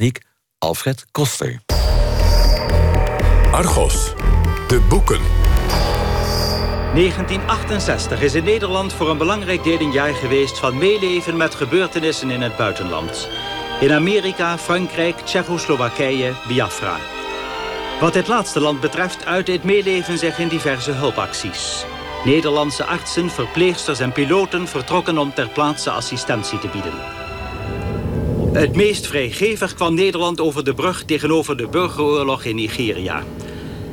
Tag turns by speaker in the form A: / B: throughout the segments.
A: techniek Alfred Koster.
B: Argos, de boeken.
C: 1968 is in Nederland voor een belangrijk deel een jaar geweest... van meeleven met gebeurtenissen in het buitenland. In Amerika, Frankrijk, Tsjechoslowakije, Biafra. Wat dit laatste land betreft uit dit meeleven zich in diverse hulpacties. Nederlandse artsen, verpleegsters en piloten vertrokken om ter plaatse assistentie te bieden. Het meest vrijgevig kwam Nederland over de brug tegenover de burgeroorlog in Nigeria.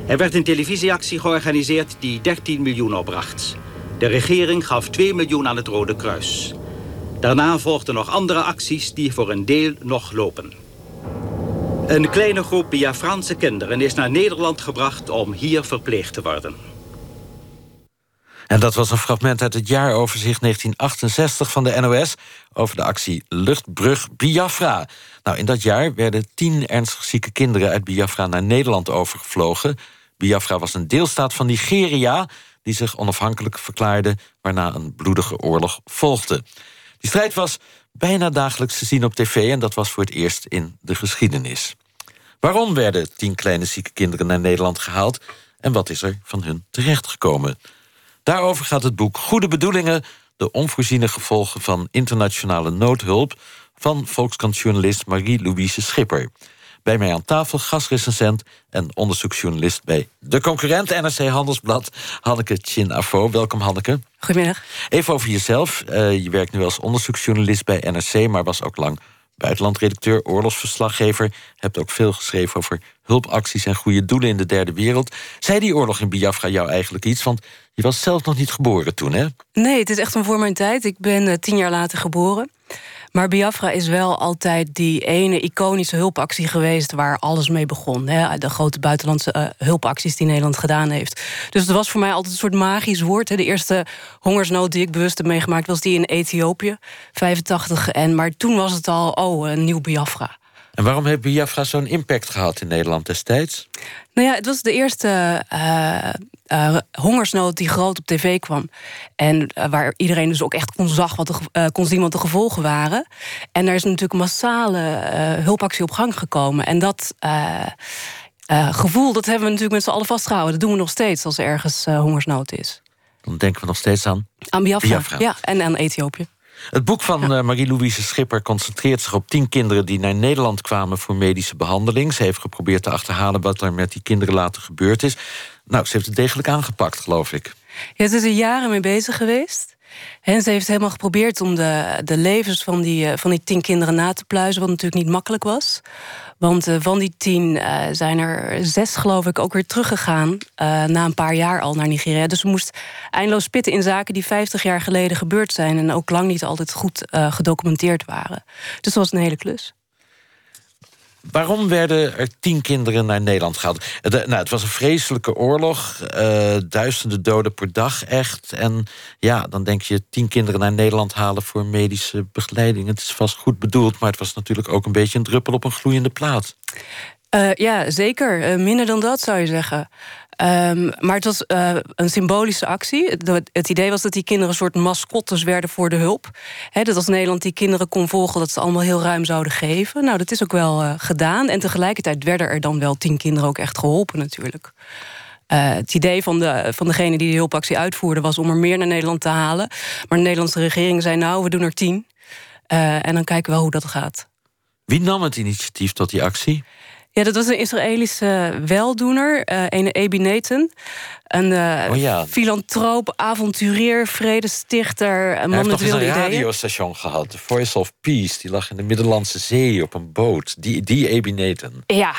C: Er werd een televisieactie georganiseerd die 13 miljoen opbracht. De regering gaf 2 miljoen aan het Rode Kruis. Daarna volgden nog andere acties die voor een deel nog lopen. Een kleine groep Biafraanse kinderen is naar Nederland gebracht om hier verpleegd te worden.
A: En dat was een fragment uit het jaaroverzicht 1968 van de NOS... over de actie Luchtbrug Biafra. Nou, in dat jaar werden tien ernstig zieke kinderen uit Biafra naar Nederland overgevlogen. Biafra was een deelstaat van Nigeria die zich onafhankelijk verklaarde... waarna een bloedige oorlog volgde. Die strijd was bijna dagelijks te zien op tv... en dat was voor het eerst in de geschiedenis. Waarom werden tien kleine zieke kinderen naar Nederland gehaald... en wat is er van hun terechtgekomen? Daarover gaat het boek Goede Bedoelingen... de onvoorziene gevolgen van internationale noodhulp... van Volkskrant-journalist Marie-Louise Schipper. Bij mij aan tafel gastrecensent en onderzoeksjournalist... bij de concurrent NRC Handelsblad, Hanneke Chin Afo. Welkom, Hanneke.
D: Goedemiddag.
A: Even over jezelf. Uh, je werkt nu als onderzoeksjournalist bij NRC... maar was ook lang buitenlandredacteur, oorlogsverslaggever. Hebt ook veel geschreven over hulpacties en goede doelen in de derde wereld. Zei die oorlog in Biafra jou eigenlijk iets? Want je was zelf nog niet geboren toen, hè?
D: Nee, het is echt een voor mijn tijd. Ik ben uh, tien jaar later geboren. Maar Biafra is wel altijd die ene iconische hulpactie geweest... waar alles mee begon. Hè? De grote buitenlandse uh, hulpacties die Nederland gedaan heeft. Dus het was voor mij altijd een soort magisch woord. Hè? De eerste hongersnood die ik bewust heb meegemaakt... was die in Ethiopië, 85. En, maar toen was het al, oh, een nieuw Biafra.
A: En waarom heeft Biafra zo'n impact gehad in Nederland destijds?
D: Nou ja, het was de eerste uh, uh, hongersnood die groot op tv kwam. En uh, waar iedereen dus ook echt kon, zag wat de, kon zien wat de gevolgen waren. En daar is natuurlijk massale hulpactie op gang gekomen. En dat gevoel, dat hebben we natuurlijk met z'n allen vastgehouden. Dat doen we nog steeds als er ergens hongersnood is.
A: Dan denken we nog steeds aan...
D: Aan Biafra, Biafra. ja, en aan Ethiopië.
A: Het boek van ja. Marie-Louise Schipper concentreert zich op tien kinderen... die naar Nederland kwamen voor medische behandeling. Ze heeft geprobeerd te achterhalen wat er met die kinderen later gebeurd is. Nou, ze heeft het degelijk aangepakt, geloof ik.
D: Ja, ze is er jaren mee bezig geweest. En ze heeft helemaal geprobeerd om de, de levens van die, van die tien kinderen na te pluizen... wat natuurlijk niet makkelijk was. Want uh, van die tien uh, zijn er zes, geloof ik, ook weer teruggegaan... Na een paar jaar al naar Nigeria. Dus ze moest eindeloos pitten in zaken die 50 jaar geleden gebeurd zijn... en ook lang niet altijd goed gedocumenteerd waren. Dus dat was een hele klus.
A: Waarom werden er tien kinderen naar Nederland gehaald? Nou, het was een vreselijke oorlog. Uh, duizenden doden per dag, echt. En ja, dan denk je tien kinderen naar Nederland halen... voor medische begeleiding. Het is vast goed bedoeld, maar het was natuurlijk ook een beetje... een druppel op een gloeiende plaat.
D: Uh, ja, zeker. Uh, minder dan dat, zou je zeggen. Um, maar het was uh, een symbolische actie. Het, idee was dat die kinderen een soort mascottes werden voor de hulp. Dat als Nederland die kinderen kon volgen... dat ze allemaal heel ruim zouden geven. Nou, dat is ook wel uh, gedaan. En tegelijkertijd werden er dan wel tien kinderen ook echt geholpen natuurlijk. Uh, het idee van, de, van degene die de hulpactie uitvoerde... was om er meer naar Nederland te halen. Maar de Nederlandse regering zei nou, we doen er tien. en dan kijken we wel hoe dat gaat.
A: Wie nam het initiatief tot die actie?
D: Ja, dat was een Israëlische weldoener, uh, een Ebi Nathan. Een uh, oh ja. filantroop, avonturier, vredestichter. Een man
A: met
D: wilde
A: ideeën. een radiostation gehad, The Voice of Peace. Die lag in de Middellandse Zee op een boot. Die, die Ebi Nathan.
D: Ja,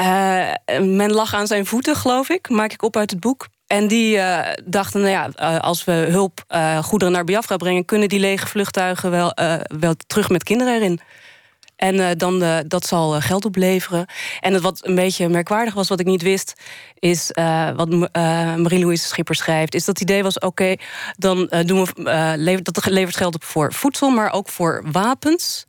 D: uh, men lag aan zijn voeten, geloof ik. Maak ik op uit het boek. En die uh, dachten, nou ja, als we hulpgoederen naar Biafra brengen... kunnen die lege vluchtuigen wel, wel terug met kinderen erin. En uh, dan uh, dat zal uh, geld opleveren. En het wat een beetje merkwaardig was, wat ik niet wist... is wat Marie-Louise Schipper schrijft... is dat het idee was, oké, dan doen we... dat levert geld op voor voedsel, maar ook voor wapens...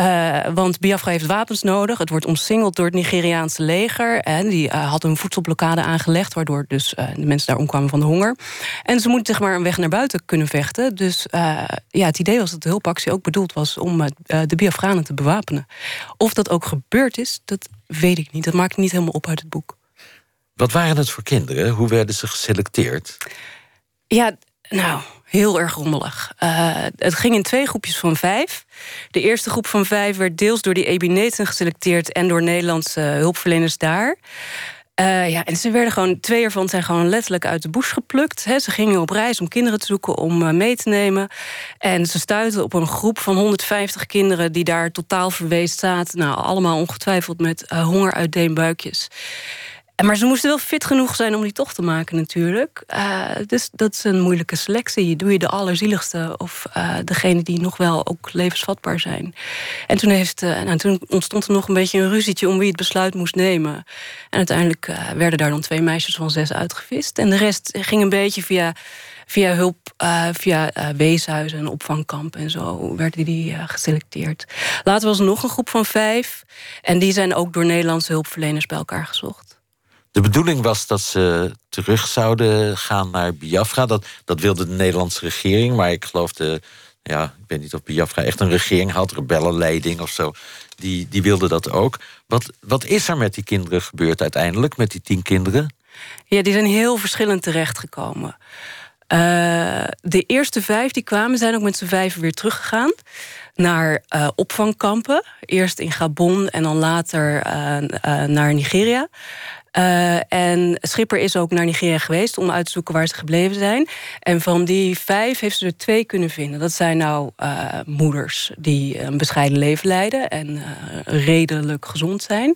D: Uh, want Biafra heeft wapens nodig. Het wordt omsingeld door het Nigeriaanse leger. En die uh, had een voedselblokkade aangelegd, waardoor dus uh, de mensen daar omkwamen van de honger. En ze moeten zeg maar een weg naar buiten kunnen vechten. Dus ja, het idee was dat de hulpactie ook bedoeld was om de Biafranen te bewapenen. Of dat ook gebeurd is, dat weet ik niet. Dat maakt niet helemaal op uit het boek.
A: Wat waren het voor kinderen? Hoe werden ze geselecteerd?
D: Ja, nou, heel erg rommelig. Uh, het ging in twee groepjes van vijf. De eerste groep van vijf werd deels door die Ebineten geselecteerd... en door Nederlandse hulpverleners daar. Uh, ja, en ze werden gewoon, twee ervan zijn gewoon letterlijk uit de bush geplukt. Ze gingen op reis om kinderen te zoeken om uh, mee te nemen. En ze stuiten op een groep van 150 kinderen die daar totaal verweest zaten. Nou, allemaal ongetwijfeld met uh, honger uit deenbuikjes. Maar ze moesten wel fit genoeg zijn om die tocht te maken natuurlijk. Uh, dus dat is een moeilijke selectie. Doe je de allerzieligste of uh, degene die nog wel ook levensvatbaar zijn. En toen, heeft, uh, nou, toen ontstond er nog een beetje een ruzietje... om wie het besluit moest nemen. En uiteindelijk werden daar dan twee meisjes van zes uitgevist. En de rest ging een beetje via, via hulp, via weeshuizen en opvangkampen en zo... werden die geselecteerd. Later was er nog een groep van vijf. En die zijn ook door Nederlandse hulpverleners bij elkaar gezocht.
A: De bedoeling was dat ze terug zouden gaan naar Biafra. Dat, dat wilde de Nederlandse regering. Maar ik geloof de. Ja, ik weet niet of Biafra echt een regering had, rebellenleiding of zo. Die, die wilde dat ook. Wat, wat is er met die kinderen gebeurd uiteindelijk, met die tien kinderen?
D: Ja, die zijn heel verschillend terechtgekomen. Uh, de eerste vijf die kwamen, zijn ook met z'n vijf weer teruggegaan naar uh, opvangkampen. Eerst in Gabon en dan later uh, naar Nigeria. En Schipper is ook naar Nigeria geweest om uit te zoeken waar ze gebleven zijn. En van die vijf heeft ze er twee kunnen vinden. Dat zijn nou moeders die een bescheiden leven leiden en redelijk gezond zijn.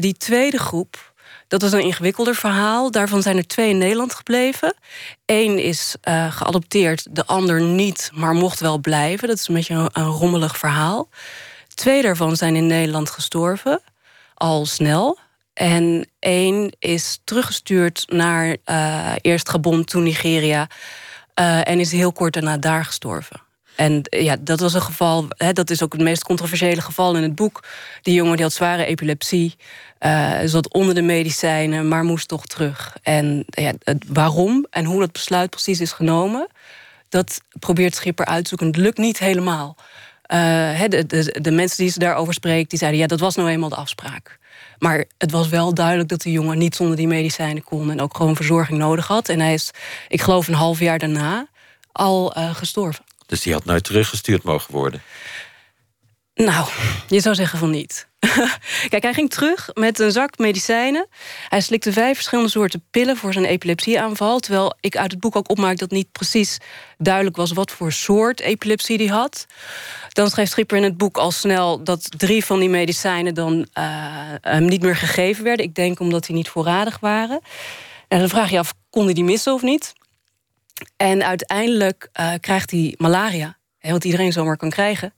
D: die tweede groep, dat is een ingewikkelder verhaal. Daarvan zijn er twee in Nederland gebleven. Eén is geadopteerd, de ander niet, maar mocht wel blijven. Dat is een beetje een, rommelig verhaal. Twee daarvan zijn in Nederland gestorven, al snel. En één is teruggestuurd naar uh, eerst Gabon, toen Nigeria. Uh, en is heel kort daarna daar gestorven. En ja, dat was een geval, hè, dat is ook het meest controversiële geval in het boek. Die jongen die had zware epilepsie, uh, zat onder de medicijnen, maar moest toch terug. En ja, waarom en hoe dat besluit precies is genomen, dat probeert Schipper uit te zoeken. Het lukt niet helemaal. Uh, de, de, de, mensen die ze daarover spreekt, die zeiden... ja, dat was nou eenmaal de afspraak. Maar het was wel duidelijk dat de jongen niet zonder die medicijnen kon... en ook gewoon verzorging nodig had. En hij is, ik geloof een half jaar daarna, al uh, gestorven.
A: Dus die had nooit teruggestuurd mogen worden?
D: Nou, je zou zeggen van niet. Kijk, hij ging terug met een zak medicijnen. Hij slikte vijf verschillende soorten pillen voor zijn epilepsieaanval. Terwijl ik uit het boek ook opmaak dat niet precies duidelijk was wat voor soort epilepsie hij had. Dan schreef Schipper in het boek al snel dat drie van die medicijnen dan uh, hem niet meer gegeven werden. Ik denk omdat die niet voorradig waren. En dan vraag je af, kon hij die missen of niet? En uiteindelijk uh, krijgt hij malaria. Wat iedereen zomaar kan krijgen.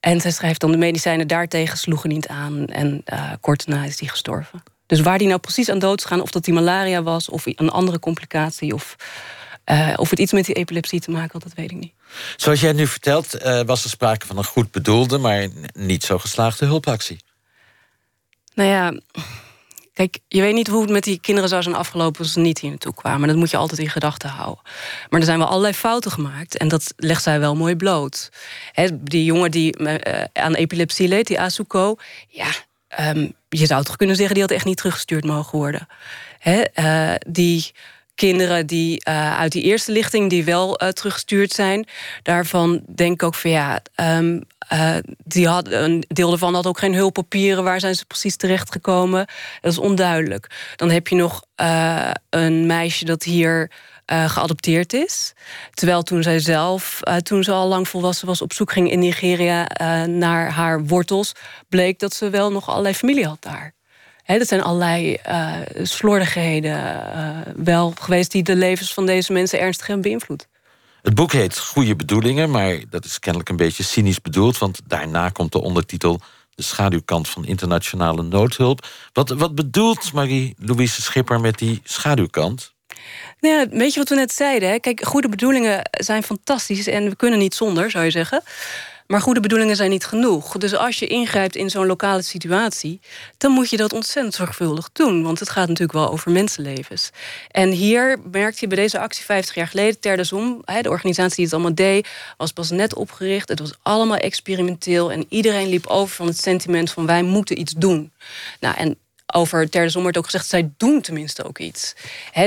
D: En zij schrijft dan de medicijnen daartegen sloegen niet aan. En uh, kort daarna is hij gestorven. Dus waar die nou precies aan dood is gaan, of dat die malaria was, of een andere complicatie, of, uh, of het iets met die epilepsie te maken had, dat weet ik niet.
A: Zoals jij nu vertelt, uh, was er sprake van een goed bedoelde, maar niet zo geslaagde hulpactie.
D: Nou ja, Kijk, je weet niet hoe het met die kinderen zou zijn afgelopen als ze niet hier naartoe kwamen. Dat moet je altijd in gedachten houden. Maar er zijn wel allerlei fouten gemaakt. En dat legt zij wel mooi bloot. die jongen die uh, aan epilepsie leed, die Asuko. Ja, um, je zou toch kunnen zeggen, die had echt niet teruggestuurd mogen worden. He, uh, die kinderen die uh, uit die eerste lichting die wel uh, teruggestuurd zijn, daarvan denk ik ook van ja, um, uh, die had, een deel daarvan had ook geen hulppapieren. Waar zijn ze precies terechtgekomen? Dat is onduidelijk. Dan heb je nog een meisje dat hier uh, geadopteerd is. Terwijl toen zij zelf, toen ze al lang volwassen was... op zoek ging in Nigeria naar haar wortels... bleek dat ze wel nog allerlei familie had daar. He, dat zijn allerlei slordigheden wel geweest... die de levens van deze mensen ernstig hebben beïnvloed.
A: Het boek heet Goede Bedoelingen, maar dat is kennelijk een beetje cynisch bedoeld, want daarna komt de ondertitel De schaduwkant van internationale noodhulp. Wat, wat bedoelt Marie-Louise Schipper met die schaduwkant?
D: Nou ja, weet je wat we net zeiden? Hè? Kijk, goede bedoelingen zijn fantastisch en we kunnen niet zonder, zou je zeggen. Maar goede bedoelingen zijn niet genoeg. Dus als je ingrijpt in zo'n lokale situatie, dan moet je dat ontzettend zorgvuldig doen. Want het gaat natuurlijk wel over mensenlevens. En hier merkte je bij deze actie 50 jaar geleden, Ter Zom, de organisatie die het allemaal deed, was pas net opgericht. Het was allemaal experimenteel en iedereen liep over van het sentiment van wij moeten iets doen. Nou, en over Ter de ook gezegd... zij doen tenminste ook iets.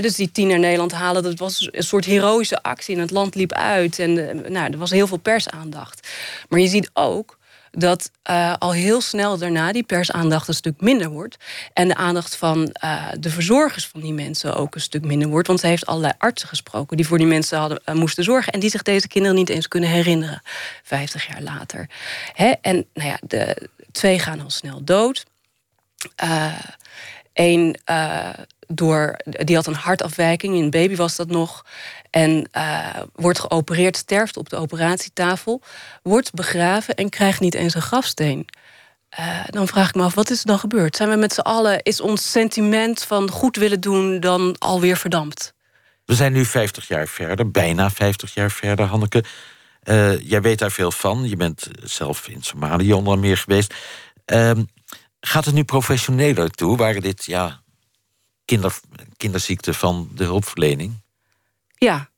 D: dus die tien naar Nederland halen, dat was een soort heroïsche actie... en het land liep uit en eh, nou, er was heel veel persaandacht. Maar je ziet ook dat uh, al heel snel daarna die persaandacht een stuk minder wordt. En de aandacht van uh, de verzorgers van die mensen ook een stuk minder wordt. Want ze heeft allerlei artsen gesproken die voor die mensen hadden, moesten zorgen. En die zich deze kinderen niet eens kunnen herinneren, 50 jaar later. En nou ja, de twee gaan al snel dood. Eén uh, door, die had een hartafwijking, een baby was dat nog. En uh, wordt geopereerd, sterft op de operatietafel. Wordt begraven en krijgt niet eens een grafsteen. Dan vraag ik me af, wat is er dan gebeurd? Zijn we met z'n allen, is ons sentiment van goed willen doen dan alweer verdampt?
A: We zijn nu 50 jaar verder, bijna 50 jaar verder, Hanneke. Jij weet daar veel van. Je bent zelf in Somalië onder meer geweest. Gaat het nu professioneler toe? Waren dit ja, kinder, kinderziekten van de hulpverlening?
D: Ja,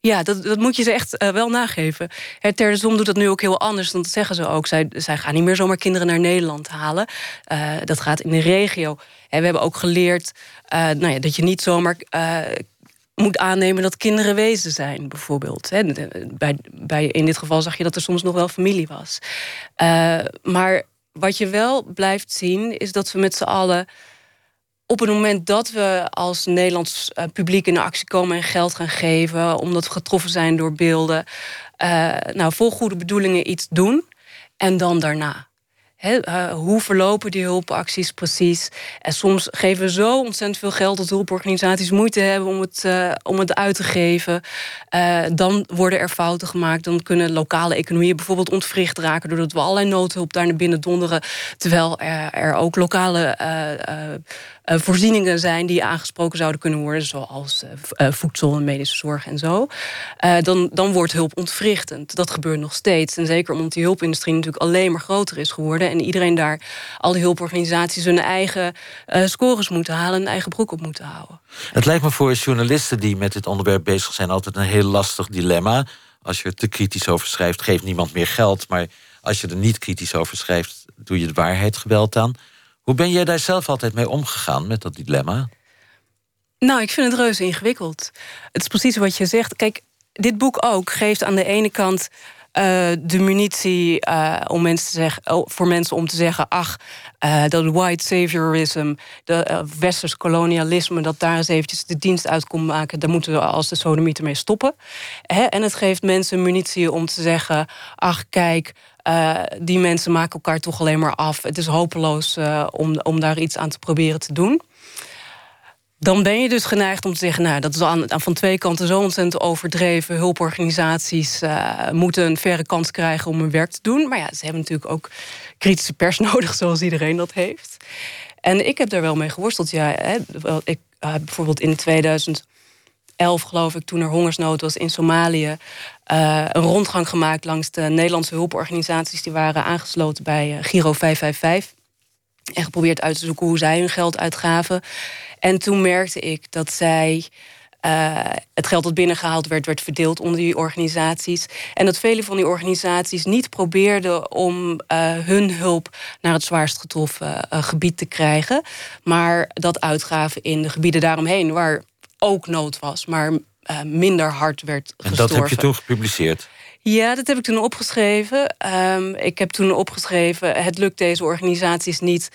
D: ja, dat, dat moet je ze echt uh, wel nageven. Ter de Zom doet dat nu ook heel anders. Dan zeggen ze ook. Zij, zij gaan niet meer zomaar kinderen naar Nederland halen. Uh, dat gaat in de regio. En we hebben ook geleerd uh, nou ja, dat je niet zomaar moet aannemen dat kinderen wezen zijn, bijvoorbeeld. Bij, bij, in dit geval zag je dat er soms nog wel familie was. maar wat je wel blijft zien, is dat we met z'n allen op het moment dat we als Nederlands uh, publiek in actie komen en geld gaan geven, omdat we getroffen zijn door beelden, uh, nou, vol goede bedoelingen iets doen en dan daarna. Uh, hoe verlopen die hulpacties precies? En soms geven we zo ontzettend veel geld dat hulporganisaties moeite hebben om het, uh, om het uit te geven. Uh, dan worden er fouten gemaakt. Dan kunnen lokale economieën bijvoorbeeld ontwricht raken doordat we allerlei noodhulp daar naar binnen donderen. Terwijl er, ook lokale voorzieningen zijn die aangesproken zouden kunnen worden, zoals voedsel en medische zorg en zo, dan, dan wordt hulp ontwrichtend. Dat gebeurt nog steeds. En zeker omdat die hulpindustrie natuurlijk alleen maar groter is geworden en iedereen daar, al die hulporganisaties, hun eigen scores moeten halen en eigen broek op moeten houden.
A: Het lijkt me voor journalisten die met dit onderwerp bezig zijn altijd een heel lastig dilemma. Als je er te kritisch over schrijft, geeft niemand meer geld. Maar als je er niet kritisch over schrijft, doe je de waarheid geweld aan. Hoe ben jij daar zelf altijd mee omgegaan met dat dilemma?
D: Nou, ik vind het reuze ingewikkeld. Het is precies wat je zegt. Kijk, dit boek ook geeft aan de ene kant de munitie uh, om mensen te zeggen, oh, voor mensen om te zeggen: ach, uh, dat white saviorism, de westers kolonialisme, dat daar eens eventjes de dienst uit komt maken, daar moeten we als de sodomieten mee stoppen. Hè? En het geeft mensen munitie om te zeggen: ach, kijk. Die mensen maken elkaar toch alleen maar af. Het is hopeloos om, om daar iets aan te proberen te doen. Dan ben je dus geneigd om te zeggen... nou, dat is aan, van twee kanten zo ontzettend overdreven. Hulporganisaties uh, moeten een verre kans krijgen om hun werk te doen. Maar ja, ze hebben natuurlijk ook kritische pers nodig... zoals iedereen dat heeft. En ik heb daar wel mee geworsteld. Ja, hè, ik heb bijvoorbeeld in 2000 11, geloof ik, toen er hongersnood was in Somalië, uh, een rondgang gemaakt langs de Nederlandse hulporganisaties die waren aangesloten bij uh, Giro 555. En geprobeerd uit te zoeken hoe zij hun geld uitgaven. En toen merkte ik dat zij. Uh, het geld dat binnengehaald werd, werd verdeeld onder die organisaties. En dat vele van die organisaties niet probeerden om uh, hun hulp naar het zwaarst getroffen uh, gebied te krijgen. Maar dat uitgaven in de gebieden daaromheen, waar ook nood was, maar minder hard werd gestorven.
A: En dat heb je toen gepubliceerd?
D: Ja, dat heb ik toen opgeschreven. Um, ik heb toen opgeschreven... het lukt deze organisaties niet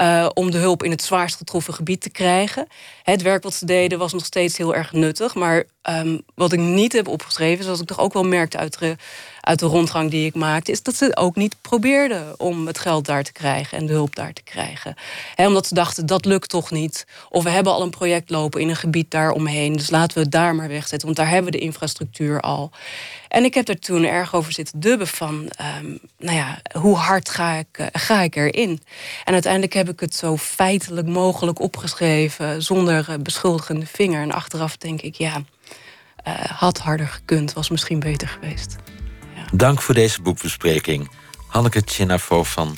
D: uh, om de hulp in het zwaarst getroffen gebied te krijgen. Het werk wat ze deden was nog steeds heel erg nuttig. Maar um, wat ik niet heb opgeschreven, zoals ik toch ook wel merkte uit de, uit de rondgang die ik maakte, is dat ze ook niet probeerden om het geld daar te krijgen en de hulp daar te krijgen. Omdat ze dachten dat lukt toch niet. Of we hebben al een project lopen in een gebied daaromheen, dus laten we het daar maar wegzetten, want daar hebben we de infrastructuur al. En ik heb er toen erg over zitten dubben van, um, nou ja, hoe hard ga ik, uh, ga ik erin? En uiteindelijk heb ik het zo feitelijk mogelijk opgeschreven, zonder uh, beschuldigende vinger. En achteraf denk ik, ja, uh, had harder gekund, was misschien beter geweest.
A: Dank voor deze boekbespreking. Hanneke Chinafo van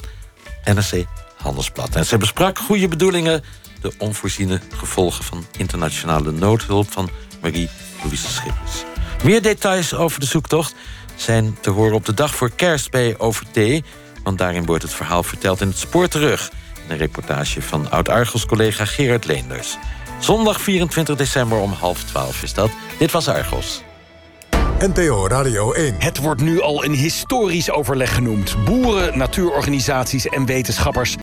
A: NRC Handelsblad. En ze besprak goede bedoelingen, de onvoorziene gevolgen van internationale noodhulp van Marie-Louise Schippers. Meer details over de zoektocht zijn te horen op de dag voor kerst bij OVT. Want daarin wordt het verhaal verteld in het spoor terug. In een reportage van oud-Argos-collega Gerard Leenders. Zondag 24 december om half twaalf is dat. Dit was Argos.
B: NPO Radio 1.
E: Het wordt nu al een historisch overleg genoemd. Boeren, natuurorganisaties en wetenschappers